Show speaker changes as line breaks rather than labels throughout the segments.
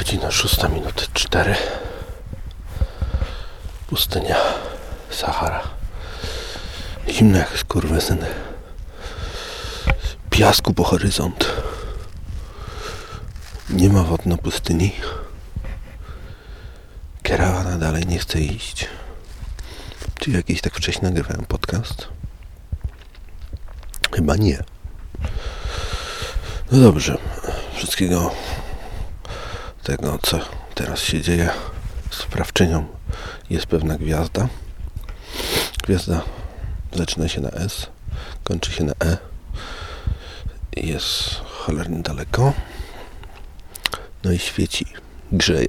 Godzina 6 minuty 4. Pustynia Sahara. Zimno jak skurwysyn. Piasku po horyzont. Nie ma wod na pustyni. Karawana dalej nie chce iść. Czy jakiś tak wcześnie nagrywałem podcast? Chyba nie. No dobrze. Wszystkiego tego, co teraz się dzieje. Sprawczynią jest pewna gwiazda. Gwiazda zaczyna się na S, kończy się na E. Jest cholernie daleko. No i świeci, grzeje.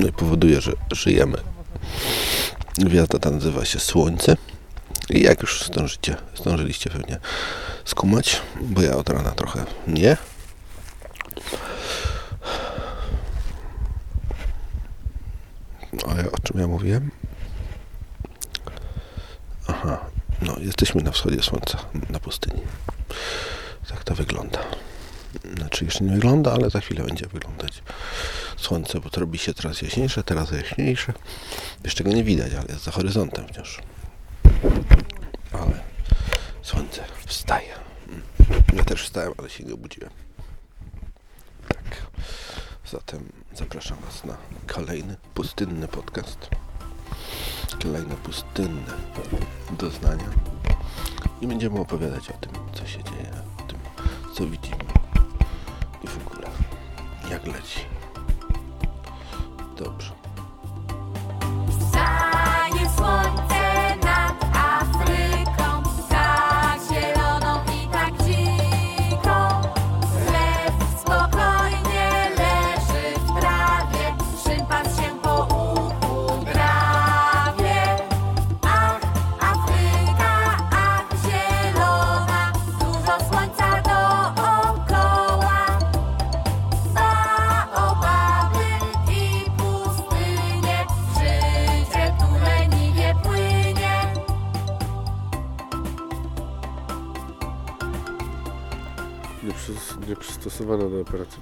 No i powoduje, że żyjemy. Gwiazda ta nazywa się Słońce. I jak już zdążycie, zdążyliście pewnie skumać, bo ja od rana trochę nie. Ja, o czym ja mówiłem? Aha, no jesteśmy na wschodzie słońca, na pustyni. Tak to wygląda. Znaczy jeszcze nie wygląda, ale za chwilę będzie wyglądać słońce, bo to robi się coraz jaśniejsze, teraz jaśniejsze. Jeszcze go nie widać, ale jest za horyzontem wciąż. Ale słońce wstaje. Ja też wstałem, ale się nie obudziłem. Tak. Zatem zapraszam Was na kolejny pustynny podcast. Kolejne pustynne doznania. I będziemy opowiadać o tym, co się dzieje, o tym, co widzimy. I w ogóle, jak leci. Dobrze.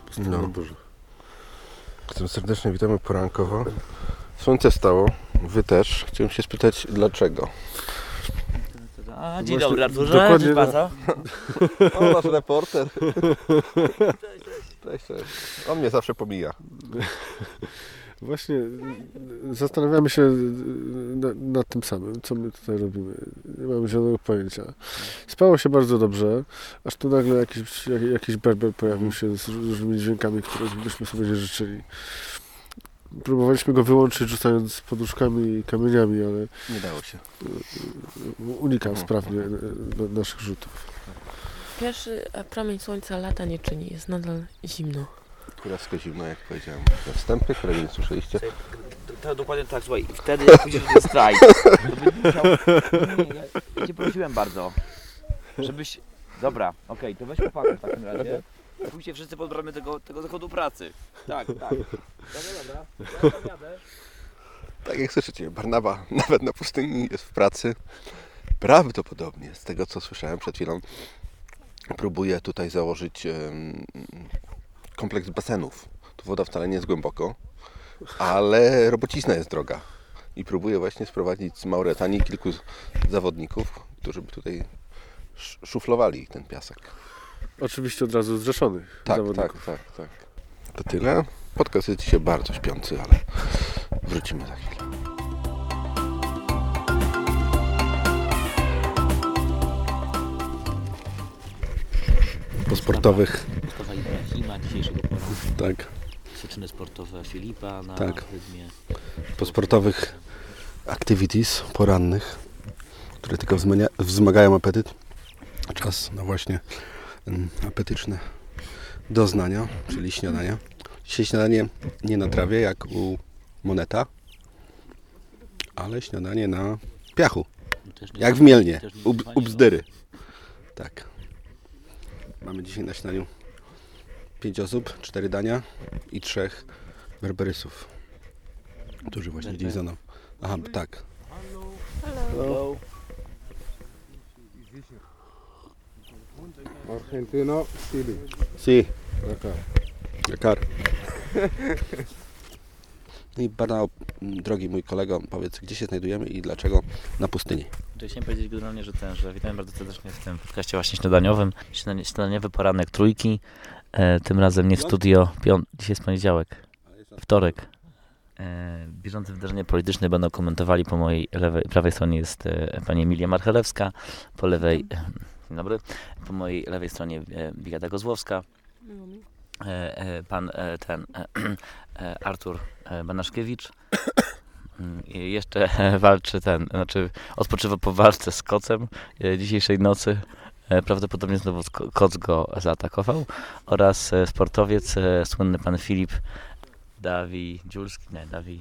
Pustynnej
No. serdecznie witamy porankowo. Słońce stało, wy też. Chciałem się spytać, dlaczego?
A, dzień
Właśnie
dobry Arturze,
dokładnie
cześć
na-
bardzo.
O, nasz reporter. Cześć, cześć. On mnie zawsze pomija.
Właśnie y, zastanawiamy się y, na, nad tym samym, co my tutaj robimy. Nie mamy żadnego pojęcia. Spało się bardzo dobrze, aż tu nagle jakiś, jak, jakiś berber pojawił się z różnymi dźwiękami, których byśmy sobie nie życzyli. Próbowaliśmy go wyłączyć rzucając poduszkami i kamieniami, ale
Nie dało się.
unikał sprawnie y, na- naszych rzutów.
Pierwszy e, promień słońca lata nie czyni, jest nadal zimno.
Kurewsko zimno, jak powiedziałem we wstępie, którego nie słyszeliście.
To, dokładnie tak, słuchaj, wtedy jak pójdziesz na ten strajk, to będziesz musiał... Nie, nie, ja Cię prosiłem bardzo, żebyś... Dobra, okej, to weź chłopaków w takim razie. Pójdźcie wszyscy pod bramę tego, tego zakładu pracy. Tak, tak. Dobra, dobra, ja tam jadę.
Tak jak słyszycie, Barnaba nawet na pustyni jest w pracy. Prawdopodobnie, z tego co słyszałem przed chwilą, próbuje tutaj założyć em, kompleks basenów. Tu woda wcale nie jest głęboko, ale robocizna jest droga. I próbuje właśnie sprowadzić z Mauretanii kilku zawodników, którzy by tutaj sz- szuflowali ten piasek.
Oczywiście od razu zrzeszonych
Tak,
zawodników.
tak, tak, tak. To tyle. Podcast jest dzisiaj bardzo śpiący, ale wrócimy za chwilę. Po sportowych,
Ibrahima, dzisiejszego poranku.
tak,
Przyczyny sportowe Filipa na
Tak.
rytmie.
po sportowych activities porannych, które tylko wzmania, wzmagają apetyt. Czas na właśnie mm, apetyczne doznania, czyli śniadania. Dzisiaj śniadanie nie na trawie, jak u Moneta, ale śniadanie na piachu,
nie-
jak w Mielnie, u, u Bzdyry. Tak. Mamy dzisiaj na śniadaniu 5 osób, 4 dania i trzech berberysów, którzy właśnie gdzieś za mną. Aha, tak.
Hello.
Argentino, Chile.
Si. Dakar.
I Barnał, m, drogi mój kolego, powiedz, gdzie się znajdujemy i dlaczego na pustyni?
Chciałem powiedzieć generalnie, że ten, że witam bardzo serdecznie w tym podcaście właśnie śniadaniowym. Śniadanie- Śniadaniowy poranek trójki. E, tym razem nie w studio. Pią- Dzisiaj jest poniedziałek. Wtorek. E, bieżące wydarzenia polityczne będą komentowali. Po mojej lewej, prawej stronie jest e, pani Emilia Marchelewska. Po lewej, dzień dobry, po mojej lewej stronie e, Bigata Kozłowska. E, e, pan e, ten e, e, Artur e, Banaszkiewicz. Mm, I jeszcze e, walczy ten, znaczy odpoczywa po walce z kocem e, dzisiejszej nocy. E, Prawdopodobnie znowu koc go zaatakował. Oraz e, sportowiec, e, słynny pan Filip Dawi Dziulski, nie, Dawi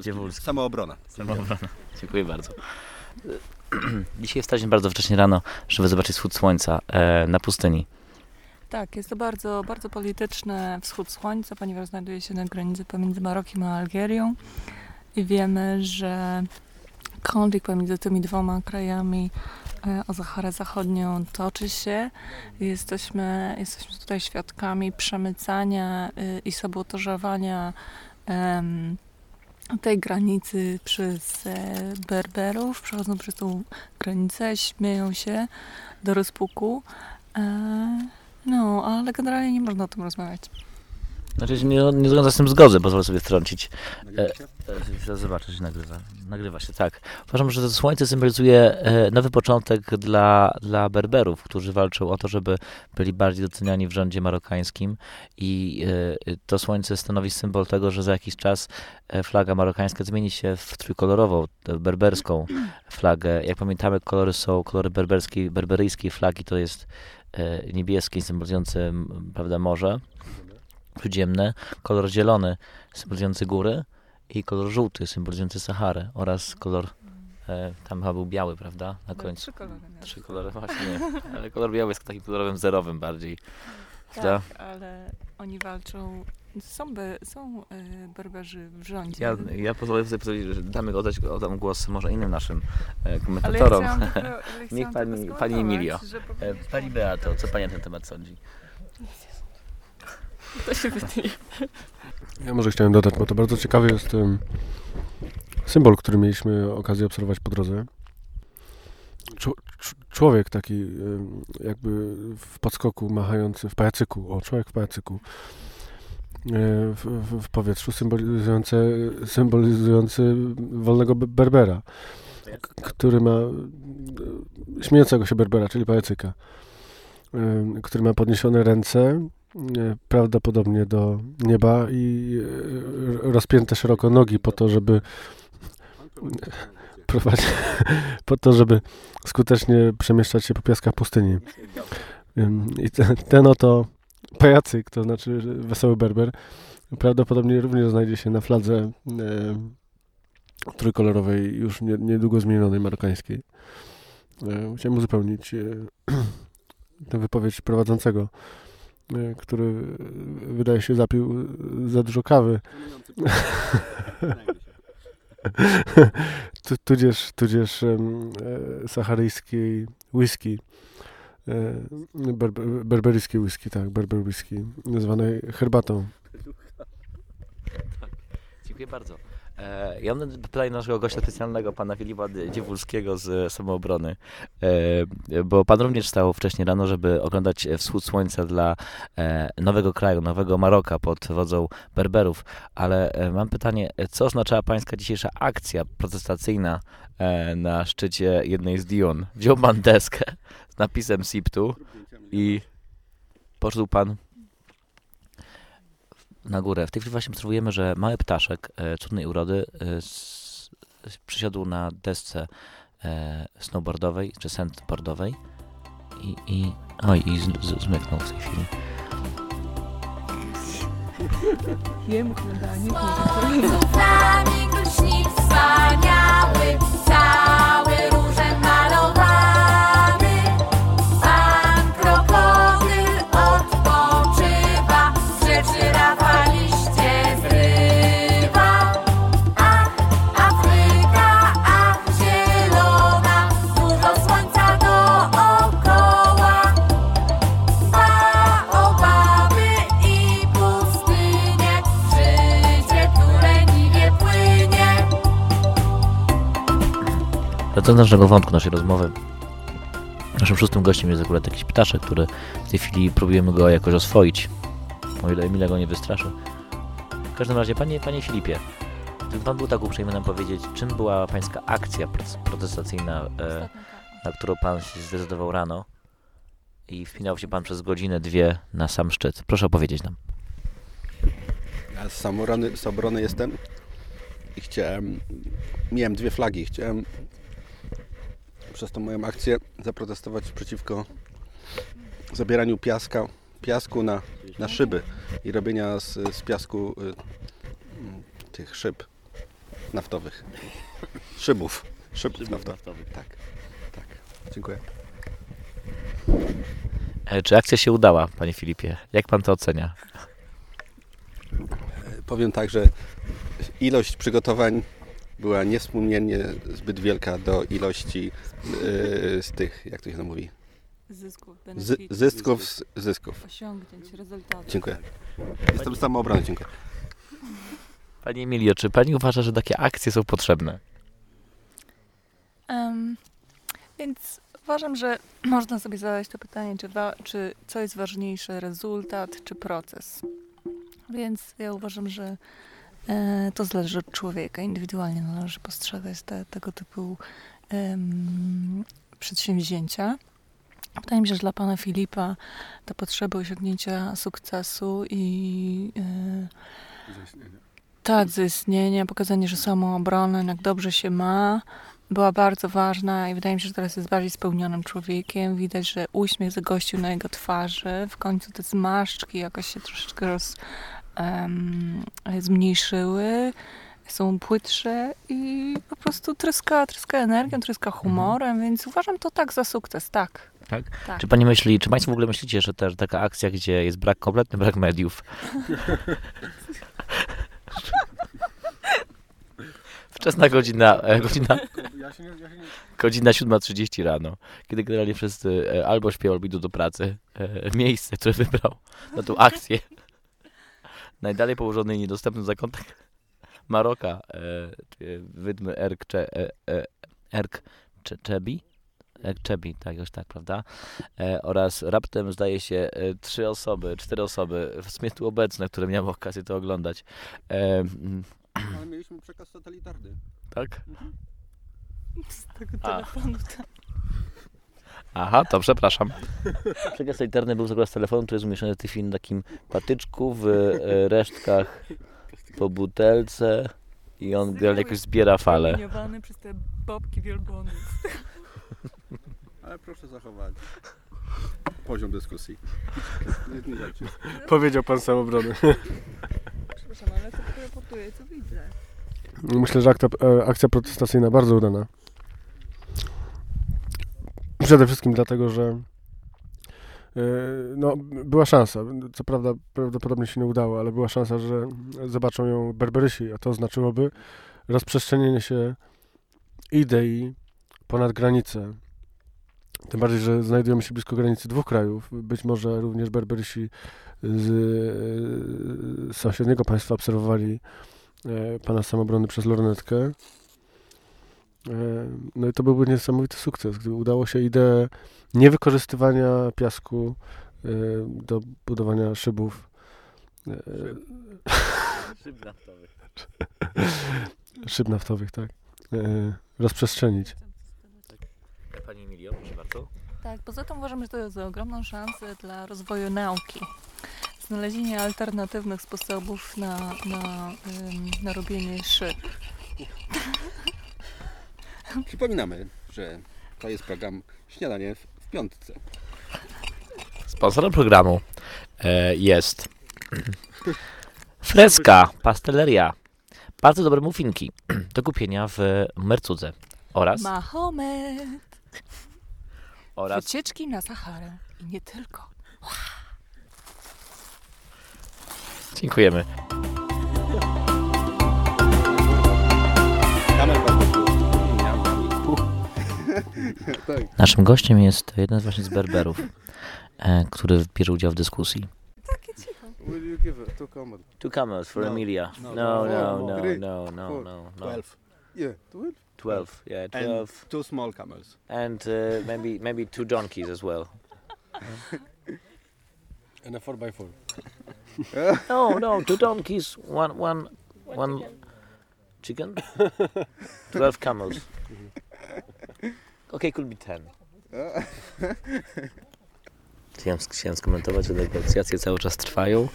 Dziewulski.
Samoobrona.
Samobrona. Dziękuję bardzo. Dzisiaj wstaliśmy bardzo wcześnie rano, żeby zobaczyć wschód słońca na pustyni.
Tak, jest to bardzo, bardzo polityczny wschód słońca, ponieważ znajduje się na granicy pomiędzy Marokiem a Algierią i wiemy, że konflikt pomiędzy tymi dwoma krajami e, o Zaharę Zachodnią toczy się. Jesteśmy, jesteśmy tutaj świadkami przemycania y, i sabotażowania tej granicy przez e, Berberów. Przechodzą przez tą granicę, śmieją się do rozpuku. E, no, ale generalnie nie można o tym rozmawiać.
Znaczy nie, nie zgodzę z tym zgodzę, pozwolę sobie wtrącić. E, Zobaczę, że nagrywa. Nagrywa się, tak. Uważam, że to słońce symbolizuje e, nowy początek dla, dla Berberów, którzy walczą o to, żeby byli bardziej doceniani w rządzie marokańskim i e, to słońce stanowi symbol tego, że za jakiś czas e, flaga marokańska zmieni się w trójkolorową, tę berberską flagę. Jak pamiętamy, kolory są kolory berberskiej, berberyjskiej flagi, to jest e, niebieski, symbolizujący prawda, morze śródziemne, kolor zielony symbolizujący góry i kolor żółty symbolizujący Saharę oraz kolor, e, tam chyba był biały, prawda, na końcu.
Trzy kolory.
Trzy kolory, właśnie, ale kolor biały jest takim kolorem zerowym bardziej. prawda?
Tak, ale oni walczą. Są, be, są e, berberzy w rządzie.
Ja, ja pozwolę sobie powiedzieć, że damy oddać oddam głos może innym naszym e,
ale ja
komentatorom.
tylko, ale
Niech pani- pani Emilio. E, Pani Beato, co Pani na ten temat sądzi?
To się wytnie.
Ja może chciałem dodać, bo to bardzo ciekawy jest em, symbol, który mieliśmy okazję obserwować po drodze. Człowiek taki jakby w podskoku machający, w pajacyku, o człowiek w pajacyku, e, w, w, w powietrzu symbolizujący, symbolizujący wolnego be- berbera, który ma e, śmiejącego się berbera, czyli pajacyka, który ma podniesione ręce, prawdopodobnie do nieba i e, rozpięte szeroko nogi po to, żeby prowadzić, po to, żeby skutecznie przemieszczać się po piaskach pustyni. I ten, ten oto pajacyk, to znaczy wesoły berber, prawdopodobnie również znajdzie się na fladze e, trójkolorowej, już nie, niedługo zmienionej marokańskiej. E, chciałem uzupełnić e, tę wypowiedź prowadzącego, e, który e, wydaje się zapił e, za dużo kawy. Tu- tudzież, tudzież e, saharyjskiej whisky, e, berber, berberyjskiej whisky, tak, berber whisky, zwanej herbatą.
Dziękuję bardzo. E, ja mam pytanie naszego gościa specjalnego, pana Filipa Dziewulskiego z Samoobrony, e, bo pan również stał wcześniej rano, żeby oglądać wschód słońca dla e, nowego kraju, nowego Maroka pod wodzą Berberów, ale mam pytanie, co oznaczała pańska dzisiejsza akcja protestacyjna na szczycie jednej z Dion? Wziął pan deskę z napisem SIPTU i poszedł pan na górę. W tej chwili właśnie obserwujemy, że mały ptaszek e, cudnej urody e, przysiadł na desce e, snowboardowej czy sandboardowej i, i oj, i z, z, zmyknął w tej chwili.
Jemu chlebanie.
Cudami śni wspaniały,
Wracając do naszego wątku, naszej rozmowy. Naszym szóstym gościem jest akurat jakiś ptaszek, który w tej chwili próbujemy go jakoś oswoić. O ile Emilia go nie wystraszy. W każdym razie, panie, panie Filipie, gdyby pan był tak uprzejmy nam powiedzieć, czym była pańska akcja protestacyjna, e, na którą pan się zdecydował rano i wpinał się pan przez godzinę, dwie na sam szczyt? Proszę opowiedzieć nam.
Ja z samorony, z obrony jestem i chciałem, miałem dwie flagi, chciałem przez tą moją akcję zaprotestować przeciwko zabieraniu piaska, piasku na, na szyby i robienia z, z piasku y, mm, tych szyb naftowych. Szybów. Szybów naftowych. Tak, tak. Dziękuję.
E, czy akcja się udała, panie Filipie? Jak pan to ocenia?
Powiem tak, że ilość przygotowań była niewspółmiernie zbyt wielka do ilości yy, z tych, jak to się to mówi,
Zysków,
z, zysków, z- zysków.
osiągnięć, rezultatów.
Dziękuję. Jestem z samoobrony, dziękuję.
Pani Emilio, czy pani uważa, że takie akcje są potrzebne?
Em, więc uważam, że można sobie zadać to pytanie, czy, wa- czy co jest ważniejsze, rezultat czy proces. Więc ja uważam, że to zależy od człowieka. Indywidualnie należy postrzegać te, tego typu em, przedsięwzięcia. Wydaje mi się, że dla pana Filipa ta potrzeba osiągnięcia sukcesu i e, tak, zaistnienia, pokazanie, że samoobrona, jak dobrze się ma, była bardzo ważna i wydaje mi się, że teraz jest bardziej spełnionym człowiekiem. Widać, że uśmiech zagościł na jego twarzy. W końcu te zmarszczki jakoś się troszeczkę roz, zmniejszyły. Są płytsze i po prostu tryska, tryska energią, tryska humorem, więc uważam to tak za sukces, tak.
Tak?
Tak.
Czy pani myśli, czy państwo w ogóle myślicie, że też taka akcja, gdzie jest brak, kompletny brak mediów? Wczesna godzina, e, godzina, godzina 7.30 rano, kiedy generalnie wszyscy e, albo śpią, albo idą do pracy. E, Miejsce, które wybrał na tą akcję. Najdalej położony i niedostępny zakątek Maroka, e, e, wydmy Erk, Cze, e, e, Erk Cze, Czebi? Erk Czebi, tak, już tak, prawda? E, oraz raptem zdaje się e, trzy osoby, cztery osoby w sumie tu obecne, które miały okazję to oglądać. E, mm,
Ale mieliśmy przekaz satelitarny.
tak?
Z tego
A.
telefonu. tak.
Aha, to przepraszam. Przekaz elitarny był z telefonu, który jest umieszczony w tej chwili na takim patyczku w e, resztkach po butelce i on generalnie jakoś zbiera fale.
Zrujnowany przez te bobki wielbłądów.
Ale proszę zachować poziom dyskusji.
Powiedział pan samobrony.
Przepraszam, ale to raportuję, co widzę.
Myślę, że akta, e, akcja protestacyjna bardzo udana. Przede wszystkim dlatego, że e, no, była szansa. Co prawda prawdopodobnie się nie udało, ale była szansa, że zobaczą ją Berberysi, a to znaczyłoby rozprzestrzenienie się idei ponad granicę. Tym bardziej, że znajdujemy się blisko granicy dwóch krajów. Być może również Berberysi z e, sąsiedniego państwa obserwowali e, pana samobrony przez lornetkę. E, No i to byłby niesamowity sukces, gdyby udało się ideę niewykorzystywania piasku e, do budowania szybów. e, Szyb naftowych, tak. e, Rozprzestrzenić.
Pani Emilio, proszę bardzo.
Tak, poza tym uważam, że to jest ogromną szansę dla rozwoju nauki. Znalezienie alternatywnych sposobów na, na, na robienie szyb.
Przypominamy, że to jest program Śniadanie w, piątce.
Sponsorem programu e, jest Freska, pasteleria. Bardzo dobre muffinki do kupienia w Mercudze. Oraz,
Mahomet!
oraz
Wycieczki na Saharę. I nie tylko.
dziękujemy.
Kamer bardzo tak.
Naszym gościem jest jeden z właśnie z Berberów, e, który bierze udział w dyskusji.
Takie cicho.
Will you give it to comment?
Two camels for
No.
Emilia.
No.
No, no,
No.
no, no, no,
Four.
no, no.
Twelve. Yeah, 12.
12, yeah,
And
12.
two small camels.
And uh, maybe maybe two donkeys as well.
And a 4x4.
No, no, two donkeys, one one one chicken, 12 camels. Okay, could be 10. Chciałem, chciałem skomentować, że negocjacje cały czas trwają.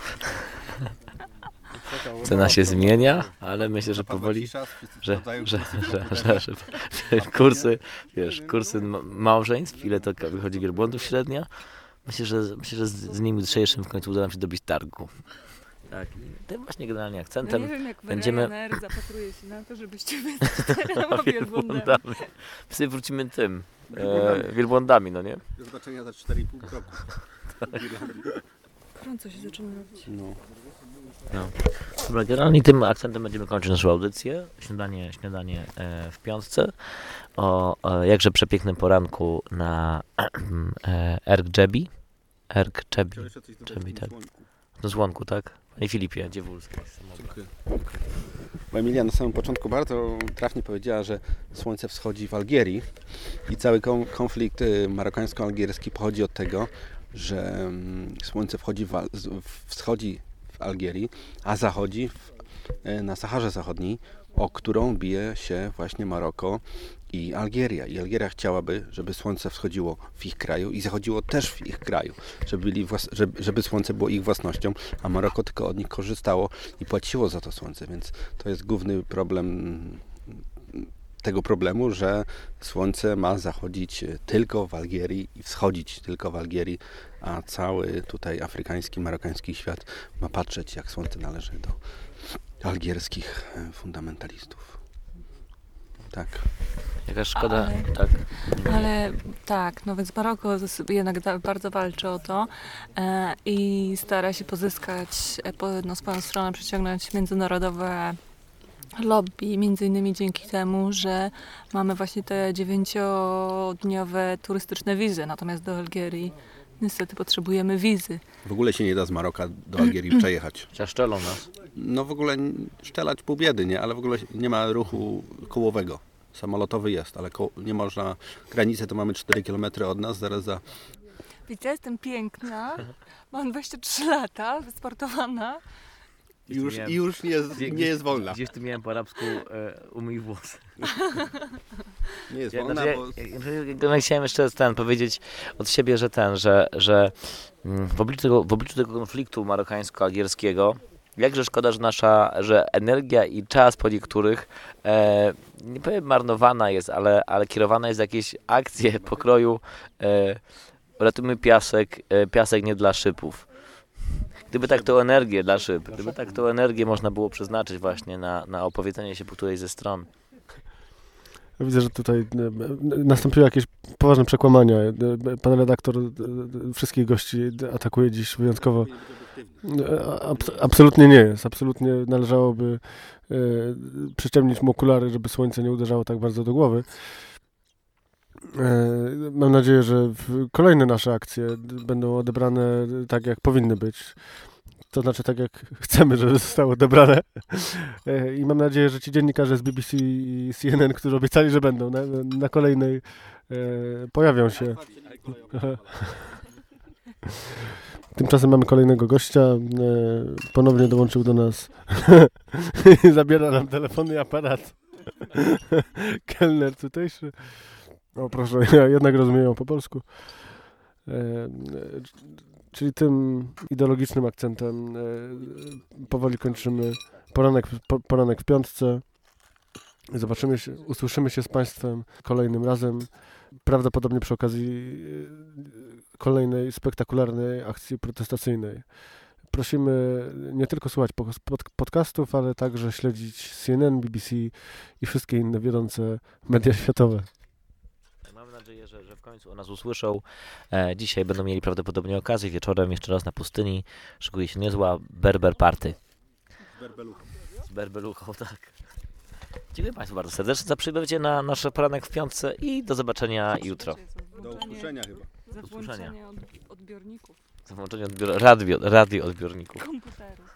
Cena się zmienia, ale myślę, że powoli, że, że, że, że, że, że kursy, wiesz, kursy ma- małżeństw, ile to wychodzi wielbłądów średnia. Myślę, że, myślę, że z, z nimi jutrzejszym w końcu uda nam się dobić targu. Tak, i tym właśnie generalnie
No
akcentem
nie wiem, jak
będziemy-
Ryanair zapatruje się na to, żebyście wy czterema wielbłądami.
Psy wrócimy tym, e, wielbłądami, no nie?
Do zobaczenia za 4,5 roku.
Gorąco się zaczyna robić.
No.
Dobra, generalnie tym akcentem będziemy kończyć naszą audycję. Śniadanie, śniadanie e, w piątce. O, o jakże przepięknym poranku na e, Erg Jebi. Erg Jebi. Tak. No złonku, tak? Panie Filipie, Dziewulski.
Dziękuję. Bo Emilia na samym początku bardzo trafnie powiedziała, że słońce wschodzi w Algierii i cały kon- konflikt y, marokańsko-algierski pochodzi od tego, że mm, słońce wchodzi w- wschodzi w Algierii, a zachodzi w, y, na Saharze Zachodniej, o którą bije się właśnie Maroko i Algieria. I Algieria chciałaby, żeby słońce wschodziło w ich kraju i zachodziło też w ich kraju, żeby, byli żeby, żeby słońce było ich własnością, a Maroko tylko od nich korzystało i płaciło za to słońce, więc to jest główny problem tego problemu, że słońce ma zachodzić e, tylko w Algierii i wschodzić tylko w Algierii, a cały tutaj afrykański, marokański świat ma patrzeć, jak słońce należy do algierskich e, fundamentalistów. Tak.
Jaka szkoda,
Ale-
tak.
Ale tak, no więc Maroko jednak da, bardzo walczy o to e, i stara się pozyskać e, po jedną swoją stronę, przyciągnąć międzynarodowe lobby, między innymi dzięki temu, że mamy właśnie te dziewięciodniowe turystyczne wizy, natomiast do Algierii niestety potrzebujemy wizy.
W ogóle się nie da z Maroka do Algierii przejechać.
Szczelą nas.
No w ogóle szczelać pół biedy, nie? Ale w ogóle nie ma ruchu kołowego. Samolotowy jest, ale ko- nie można... Granicę to mamy 4 km od nas, zaraz za...
Wiecie, jestem piękna, mam 23 lata, wysportowana.
Już,
miałem-
I już nie jest, nie jest wolna.
Gdzieś tu miałem po arabsku e, umyj włosy.
Nie jest
Ja,
wolna,
znaczy,
bo...
ja, ja, chciałem jeszcze ten powiedzieć od siebie, że ten, że, że mm, w, obliczu tego, w obliczu tego konfliktu marokańsko-algierskiego jakże szkoda, że nasza, że energia i czas po niektórych e, nie powiem marnowana jest, ale, ale kierowana jest jakieś akcje pokroju e, ratujmy piasek, e, piasek nie dla szybów. Gdyby tak tą energię dla szyb, gdyby tak tą energię można było przeznaczyć właśnie na, na opowiedzenie się po którejś ze stron.
Widzę, że tutaj e, e, nastąpiły jakieś poważne przekłamania. E, Pan redaktor wszystkich gości atakuje dziś wyjątkowo. Abs- absolutnie nie jest. Absolutnie należałoby przyciemnić mu okulary, żeby słońce nie uderzało tak bardzo do głowy. E, Mam nadzieję, że kolejne nasze akcje będą odebrane tak, jak powinny być. To znaczy tak, jak chcemy, żeby zostały odebrane. E, I mam nadzieję, że ci dziennikarze z BBC i CNN, którzy obiecali, że będą na, na kolejnej, e, pojawią się. Tymczasem mamy kolejnego gościa. Ponownie dołączył do nas. Zabiera nam telefony i aparat. Kelner tutejszy. O proszę, ja jednak rozumiem po polsku. E, czyli tym ideologicznym akcentem e, powoli kończymy poranek, po, poranek w piątce. Zobaczymy się, usłyszymy się z Państwem kolejnym razem. Prawdopodobnie przy okazji e, kolejnej spektakularnej akcji protestacyjnej. Prosimy nie tylko słuchać po- pod, podcastów, ale także śledzić CNN, BBC i wszystkie inne wiodące media światowe.
Mamy nadzieję, że, że w końcu o nas usłyszą. E, dzisiaj będą mieli prawdopodobnie okazję wieczorem jeszcze raz na pustyni. Szykuje się niezła berber party. Z berbeluchą, tak. Dziękuję Państwu bardzo serdecznie za przybycie na nasz poranek w piątce i do zobaczenia jutro.
Do usłyszenia chyba.
Za
usłyszenia.
włączenie od, odbiorników,
Za włączenie odbior- radio, radio odbiorników.
komputerów.